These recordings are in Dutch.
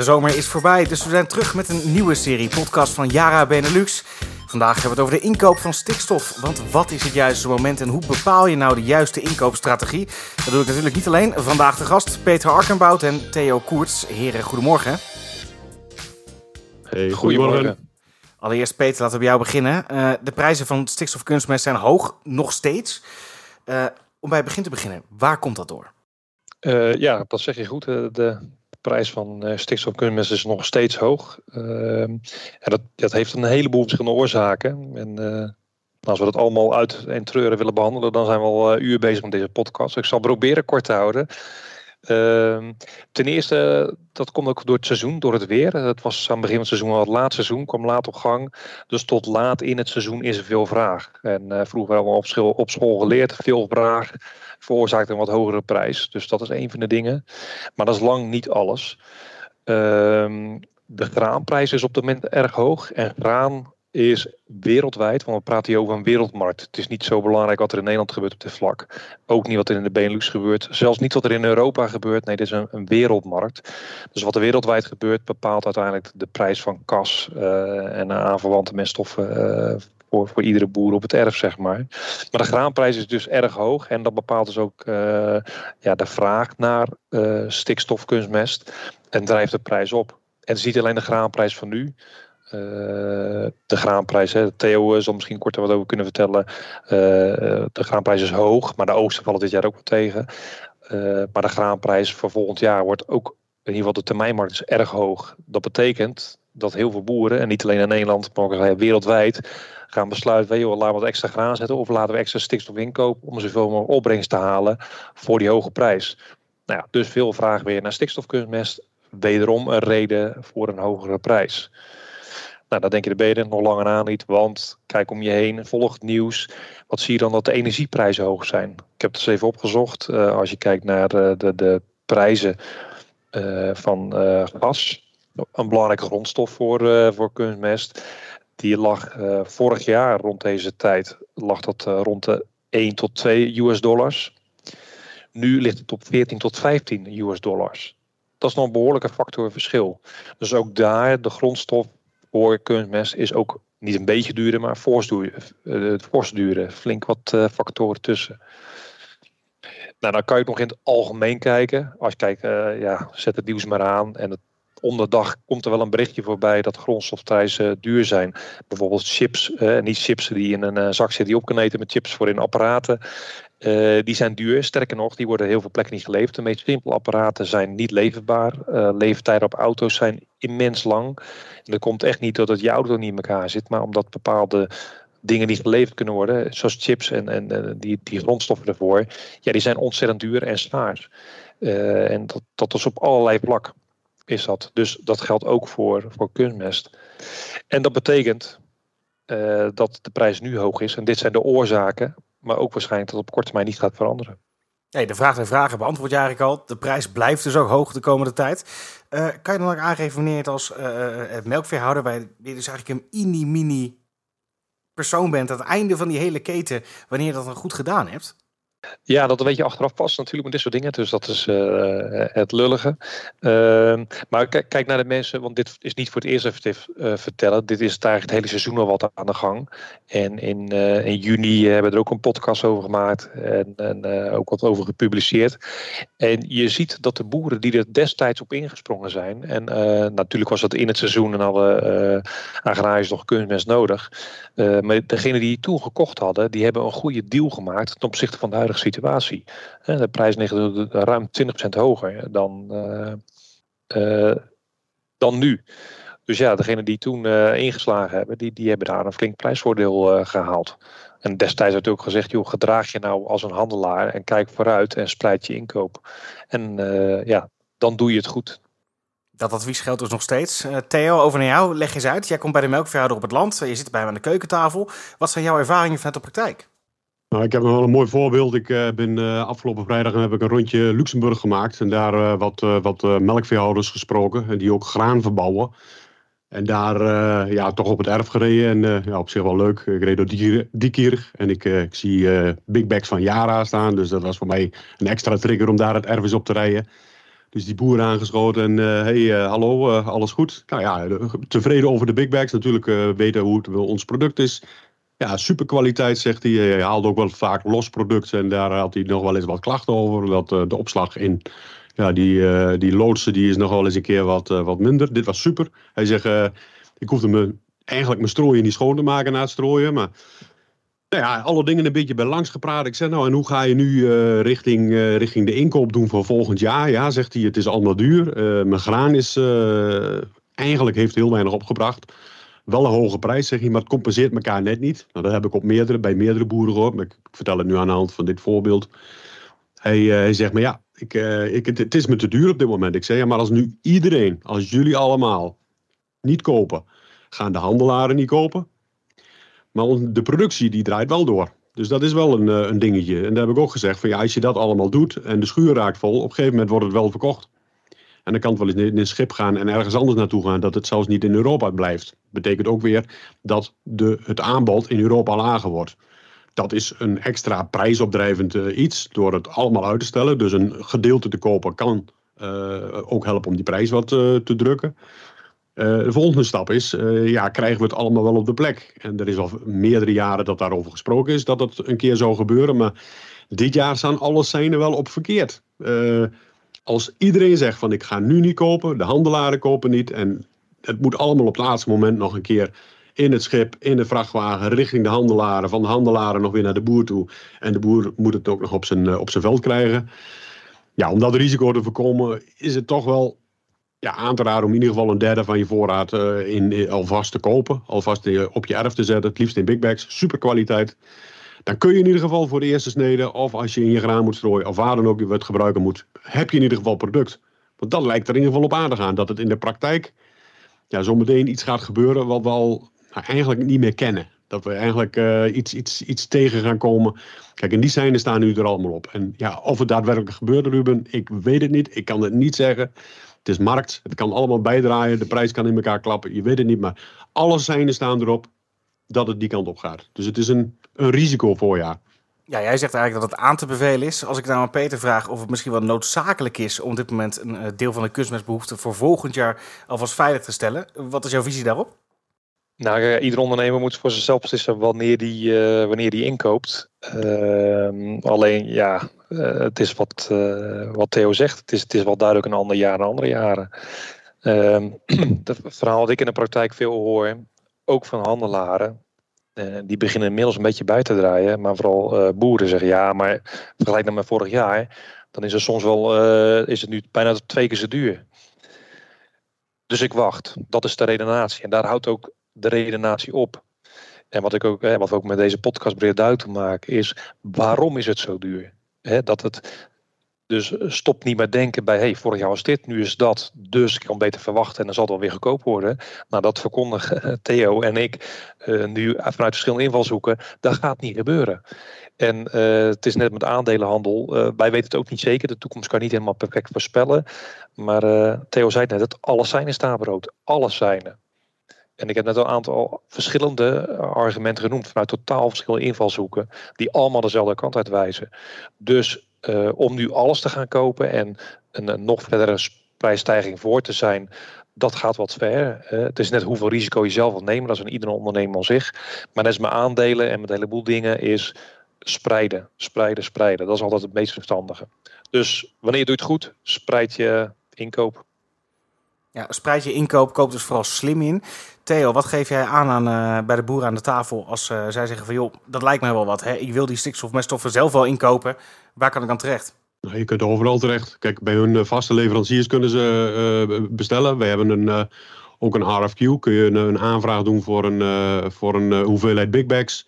De zomer is voorbij, dus we zijn terug met een nieuwe serie podcast van Yara Benelux. Vandaag hebben we het over de inkoop van stikstof. Want wat is het juiste moment en hoe bepaal je nou de juiste inkoopstrategie? Dat doe ik natuurlijk niet alleen. Vandaag de gast Peter Arkenbout en Theo Koerts. Heren, goedemorgen. Hey, goedemorgen. Allereerst Peter, laten we bij jou beginnen. Uh, de prijzen van stikstofkunstmest zijn hoog, nog steeds. Uh, om bij het begin te beginnen, waar komt dat door? Uh, ja, dat zeg je goed. de prijs van uh, stikstofkunstmest is nog steeds hoog. Uh, en dat, dat heeft een heleboel verschillende oorzaken. En uh, als we dat allemaal uit en treuren willen behandelen, dan zijn we al uh, uur bezig met deze podcast. Ik zal proberen kort te houden. Ehm, ten eerste, dat komt ook door het seizoen, door het weer. Het was aan het begin van het seizoen al het laat seizoen, kwam laat op gang. Dus tot laat in het seizoen is er veel vraag. En vroeger hebben we op school, op school geleerd, veel vraag veroorzaakt een wat hogere prijs. Dus dat is een van de dingen. Maar dat is lang niet alles. Ehm, de graanprijs is op dit moment erg hoog. En graan is wereldwijd, want we praten hier over een wereldmarkt. Het is niet zo belangrijk wat er in Nederland gebeurt op dit vlak. Ook niet wat er in de Benelux gebeurt. Zelfs niet wat er in Europa gebeurt. Nee, dit is een, een wereldmarkt. Dus wat er wereldwijd gebeurt bepaalt uiteindelijk de prijs van kas uh, en aanverwante meststoffen uh, voor, voor iedere boer op het erf, zeg maar. Maar de graanprijs is dus erg hoog en dat bepaalt dus ook uh, ja, de vraag naar uh, stikstofkunstmest en drijft de prijs op. En het is alleen de graanprijs van nu. Uh, de graanprijs, hè, Theo zal misschien kort wat over kunnen vertellen. de graanprijs is hoog, maar de oogsten vallen dit jaar ook wel tegen. maar de graanprijs voor volgend jaar wordt ook, in ieder geval de termijnmarkt is erg hoog. Dat betekent dat heel veel boeren, en niet alleen in Nederland, maar ook wereldwijd, gaan besluiten, joh, laten we wat extra graan zetten of laten we extra stikstof inkopen om zoveel mogelijk opbrengst te halen voor die hoge prijs. Nou ja, dus veel vraag weer naar stikstofkunstmest. Wederom een reden voor een hogere prijs. Nou, dan denk je, de ben nog langer aan niet, want kijk om je heen, volg het nieuws. Wat zie je dan dat de energieprijzen hoog zijn? Ik heb het eens even opgezocht. Uh, als je kijkt naar uh, de, de prijzen uh, van gas, een belangrijke grondstof voor, voor kunstmest die lag uh, vorig jaar rond deze tijd lag dat uh, rond de 1 tot 2 US dollars. Nu ligt het op 14 tot 15 US dollars. Dat is nog een behoorlijke factor verschil. Dus ook daar, de grondstof voor kunstmest is ook niet een beetje duurder, maar fors fors duurder. Flink wat factoren tussen. Nou, dan kan je nog in het algemeen kijken. Als je kijkt, ja, zet het nieuws maar aan en het onderdag komt er wel een berichtje voorbij dat grondstofprijzen duur zijn. Bijvoorbeeld chips, eh, niet chips die in een uh, zak zitten die eten, maar chips voor in apparaten. Uh, die zijn duur. Sterker nog, die worden heel veel plekken niet geleverd. De meest simpele apparaten zijn niet leverbaar. Uh, leeftijden op auto's zijn immens lang. En dat komt echt niet doordat je auto niet in elkaar zit, maar omdat bepaalde dingen niet geleverd kunnen worden, zoals chips en, en die, die grondstoffen ervoor, ja, die zijn ontzettend duur en schaars. En dat, dat is op allerlei vlakken is dat. Dus dat geldt ook voor, voor kunstmest. En dat betekent uh, dat de prijs nu hoog is. En dit zijn de oorzaken, maar ook waarschijnlijk dat het op korte termijn niet gaat veranderen. Nee, de vraag en vragen beantwoord je eigenlijk al. De prijs blijft dus ook hoog de komende tijd. Uh, kan je dan ook aangeven wanneer het als uh, melkveehouder, bij je dus eigenlijk een mini-mini persoon bent aan het einde van die hele keten, wanneer je dat dan goed gedaan hebt? Ja, dat weet je achteraf pas natuurlijk met dit soort dingen. Dus dat is uh, het lullige. Uh, maar kijk naar de mensen, want dit is niet voor het eerst even uh, vertellen. Dit is eigenlijk het hele seizoen al wat aan de gang. En in, in juni hebben we er ook een podcast over gemaakt. En, en ook wat over gepubliceerd. En je ziet dat de boeren die er destijds op ingesprongen zijn. En natuurlijk was dat in het seizoen en hadden agrariërs nog kunstmest nodig. maar degene die toen gekocht hadden, die hebben een goede deal gemaakt ten opzichte van de situatie. De prijs ligt ruim 20% hoger dan, uh, uh, dan nu. Dus ja, degenen die toen ingeslagen hebben, die, die hebben daar een flink prijsvoordeel gehaald. En destijds werd ook gezegd, joh, gedraag je nou als een handelaar en kijk vooruit en spreid je inkoop. En ja, dan doe je het goed. Dat advies geldt dus nog steeds. Theo, over naar jou. Leg eens uit. Jij komt bij de melkveehouder op het land. Je zit bij hem aan de keukentafel. Wat zijn jouw ervaringen vanuit de praktijk? Nou, ik heb nog wel een mooi voorbeeld. Ik uh, ben uh, afgelopen vrijdag heb ik een rondje Luxemburg gemaakt. En daar uh, wat, wat melkveehouders gesproken. Die ook graan verbouwen. En daar ja, toch op het erf gereden. En ja, op zich wel leuk. Ik reed door die, Diekirch. En ik, ik zie big bags van Yara staan. Dus dat was voor mij een extra trigger om daar het erf eens op te rijden. Dus die boer aangeschoten en uh, hey, hallo, alles goed? Nou ja, tevreden over de big bags. Natuurlijk weten hoe het ons product is. Ja, super kwaliteit, zegt hij. Hij haalde ook wel vaak los producten en daar had hij nog wel eens wat klachten over. Dat de opslag in ja, die, die loodsen die is nog wel eens een keer wat, wat minder. Dit was super. Hij zegt, ik hoefde me eigenlijk mijn strooien niet schoon te maken na het strooien. Maar nou ja, alle dingen een beetje bij langs gepraat. Ik zeg nou, en hoe ga je nu richting, richting de inkoop doen voor volgend jaar? Ja, zegt hij, het is allemaal duur. Mijn graan is eigenlijk heeft heel weinig opgebracht. Wel een hoge prijs, zeg hij, maar het compenseert elkaar net niet. Nou, dat heb ik op meerdere, bij meerdere boeren gehoord. Maar ik, ik vertel het nu aan de hand van dit voorbeeld. Hij, hij zegt, maar ja, ik, ik, het, het is me te duur op dit moment. Ik zeg, ja, maar als nu iedereen, als jullie allemaal niet kopen gaan de handelaren niet kopen. Maar de productie die draait wel door. Dus dat is wel een, eh, een dingetje. En daar heb ik ook gezegd: van ja, als je dat allemaal doet en de schuur raakt vol, op een gegeven moment wordt het wel verkocht. En dan kan het wel eens in een schip gaan en ergens anders naartoe gaan, dat het zelfs niet in Europa blijft. Betekent ook weer dat de, het aanbod in Europa lager wordt. Dat is een extra prijsopdrijvend uh, iets door het allemaal uit te stellen. Dus een gedeelte te kopen kan uh, ook helpen om die prijs wat uh, te drukken. De volgende stap is, ja, krijgen we het allemaal wel op de plek? En er is al meerdere jaren dat daarover gesproken is, dat het een keer zou gebeuren. Maar dit jaar staan alle seinen wel op verkeerd. Als iedereen zegt van ik ga nu niet kopen, de handelaren kopen niet. En het moet allemaal op het laatste moment nog een keer in het schip, in de vrachtwagen, richting de handelaren. Van de handelaren nog weer naar de boer toe. En de boer moet het ook nog op zijn, op zijn veld krijgen. Ja, om dat risico te voorkomen is het toch wel ja, aan te raden om in ieder geval een derde van je voorraad uh, in, alvast te kopen. Alvast op je erf te zetten. Het liefst in big bags. Super kwaliteit. Dan kun je in ieder geval voor de eerste snede, of als je in je graan moet strooien, of waar dan ook je het gebruiken moet, heb je in ieder geval product. Want dat lijkt er in ieder geval op aan te gaan. Dat het in de praktijk ja, zometeen iets gaat gebeuren wat we al nou, eigenlijk niet meer kennen. Dat we eigenlijk uh, iets, iets, iets tegen gaan komen. Kijk, en die seinen staan nu er allemaal op. En ja, of het daadwerkelijk gebeurt, Ruben, ik weet het niet. Ik kan het niet zeggen. Het is markt, het kan allemaal bijdraaien, de prijs kan in elkaar klappen, je weet het niet, maar alle seinen staan erop dat het die kant op gaat. Dus het is een, een risicovoorjaar. Ja, jij zegt eigenlijk dat het aan te bevelen is. Als ik nou aan Peter vraag of het misschien wel noodzakelijk is om op dit moment een eh, deel van de kunstmestbehoefte voor volgend jaar alvast veilig te stellen. Wat is jouw visie daarop? Nou, uh, ieder ondernemer moet voor zichzelf beslissen wanneer die, uh, wanneer die inkoopt. Uh, alleen, ja, eh, het is wat, eh, wat Theo zegt. Het is, het is wel duidelijk een ander jaar dan andere jaren. Ehm, het verhaal wat ik in de praktijk veel hoor, ook van handelaren, die beginnen inmiddels een beetje bij te draaien. Maar vooral boeren zeggen ja, maar vergelijk dat met vorig jaar. Dan is het soms wel is het nu bijna twee keer zo duur. Dus ik wacht. Dat is de redenatie. En daar houdt ook de redenatie op. En wat, ik ook, wat we ook met deze podcast breed duidelijk maken is, waarom is het zo duur? dat het dus stop niet met denken bij, hey, vorig jaar was dit, nu is dat, dus ik kan beter verwachten en dan zal het wel weer goedkoop worden. Nou, dat verkondigen Theo en ik nu vanuit verschillende invalshoeken, dat gaat niet gebeuren. En het is net met aandelenhandel, wij weten het ook niet zeker, de toekomst kan niet helemaal perfect voorspellen. Maar Theo zei net, het alles zijn is stapelrood, alles zijn en ik heb net een aantal verschillende argumenten genoemd vanuit totaal verschillende invalshoeken, die allemaal dezelfde kant uit wijzen. Dus uh, om nu alles te gaan kopen en een, nog verdere prijsstijging voor te zijn, dat gaat wat ver. Het is net hoeveel risico je zelf wilt nemen, dat is een iedere ondernemer al zich. Maar net als mijn aandelen en met een heleboel dingen is spreiden, spreiden, spreiden. Dat is altijd het meest verstandige. Dus wanneer je het goed, spreid je inkoop. Ja, spreid je inkoop, koop dus vooral slim in. Theo, wat geef jij aan, aan uh, bij de boeren aan de tafel als uh, zij zeggen van joh, dat lijkt mij wel wat. Hè? Ik wil die stikstofmeststoffen zelf wel inkopen. Waar kan ik dan terecht? Nou, je kunt overal terecht. Kijk, bij hun vaste leveranciers kunnen ze bestellen. We hebben een, ook een RFQ. Kun je een, een aanvraag doen voor een, voor een hoeveelheid big bags.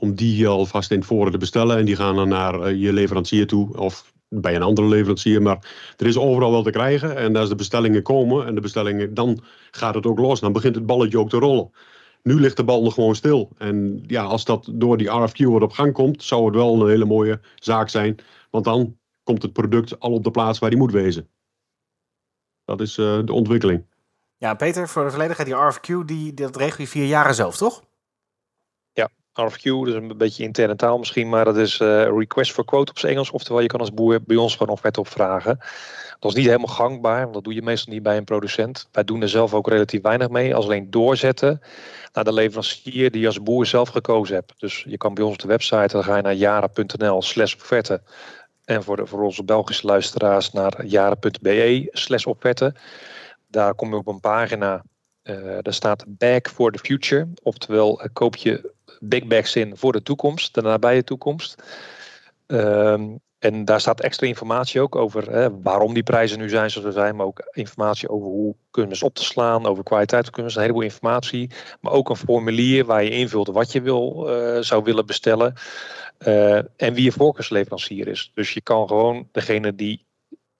om die alvast in het voren te bestellen. En die gaan dan naar je leverancier toe. Of bij een andere leverancier. Maar er is overal wel te krijgen. En als de bestellingen komen en de bestellingen, dan gaat het ook los. Dan begint het balletje ook te rollen. Nu ligt de bal nog gewoon stil. En ja, als dat door die RFQ wat op gang komt, zou het wel een hele mooie zaak zijn. Want dan komt het product al op de plaats waar die moet wezen. Dat is uh, de ontwikkeling. Ja, Peter, voor de volledigheid, die RFQ, die, dat regel je vier jaren zelf, toch? RFQ, dus een beetje interne taal misschien, maar dat is uh, request for quote op zijn Engels. Oftewel, je kan als boer bij ons gewoon offerte opvragen. Dat is niet helemaal gangbaar, want dat doe je meestal niet bij een producent. Wij doen er zelf ook relatief weinig mee, als alleen doorzetten naar de leverancier die je als boer zelf gekozen hebt. Dus je kan bij ons op de website, dan ga je naar jara.nl slash offerte. En voor, de, voor onze Belgische luisteraars naar jara.be slash offerte. Daar kom je op een pagina, uh, daar staat Bag for the Future. Oftewel, uh, koop je big bags in voor de toekomst, de nabije toekomst. Um, en daar staat extra informatie ook over hè, waarom die prijzen nu zijn zoals ze zijn. Maar ook informatie over hoe kunnen ze op te slaan, over kwaliteit kunnen ze, een heleboel informatie. Maar ook een formulier waar je invult wat je wil, uh, zou willen bestellen. Uh, en wie je voorkeursleverancier is. Dus je kan gewoon degene die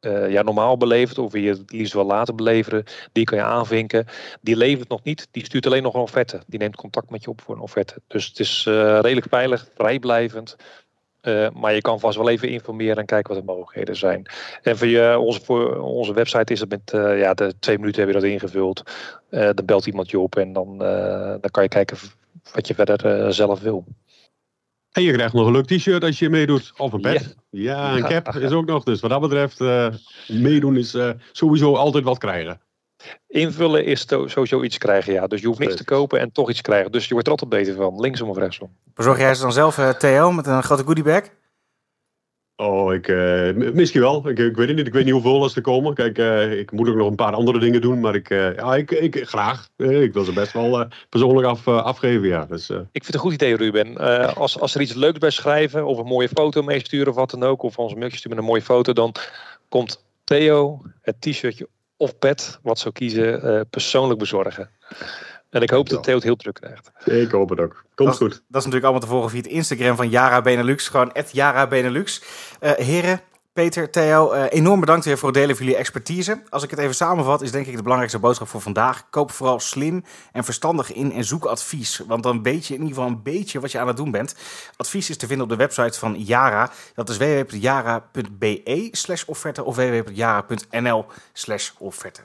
uh, ja, normaal belevert, of je het liefst wil laten beleveren, die kan je aanvinken. Die levert nog niet, die stuurt alleen nog een offerte. Die neemt contact met je op voor een offerte. Dus het is redelijk veilig, vrijblijvend. Uh, maar je kan vast wel even informeren en kijken wat de mogelijkheden zijn. En voor, je, onze, onze website is het met ja, de twee minuten heb je dat ingevuld. Dan belt iemand je op en dan, dan kan je kijken wat je verder zelf wil. En je krijgt nog een leuk t-shirt als je meedoet. Of een pet. Ja, ja een cap is ook nog. Dus wat dat betreft, meedoen is sowieso altijd wat krijgen. Invullen is sowieso iets krijgen, ja. Dus je hoeft niks te kopen en toch iets krijgen. Dus je wordt er altijd beter van, linksom of rechtsom. Bezorg jij ze dan zelf, uh, Theo, met een grote goodiebag? Oh, ik, uh, misschien wel. Ik, ik, weet het niet. Ik weet niet hoeveel er komen. Kijk, uh, ik moet ook nog een paar andere dingen doen. Maar ik, uh, ja, ik, ik graag. ik wil ze best wel persoonlijk af, afgeven, ja. Dus, ik vind het een goed idee, Ruben. als, als er iets leuks bij schrijven, of een mooie foto meesturen of wat dan ook, of ons mailtje sturen met een mooie foto, dan komt Theo het t-shirtje of pet, wat zou kiezen, persoonlijk bezorgen. En ik hoop dat Theo het heel druk krijgt. Ik hoop het ook. Komt dat, goed. Dat is natuurlijk allemaal te volgen via het Instagram van Yara Benelux. Gewoon Yara Benelux. Uh, heren, Peter, Theo, uh, enorm bedankt weer voor het delen van jullie expertise. Als ik het even samenvat, is denk ik de belangrijkste boodschap voor vandaag. Koop vooral slim en verstandig in en zoek advies. Want dan weet je in ieder geval een beetje wat je aan het doen bent. Advies is te vinden op de website van Yara. Dat is www.yara.be slash offerte of www.yara.nl slash offerte.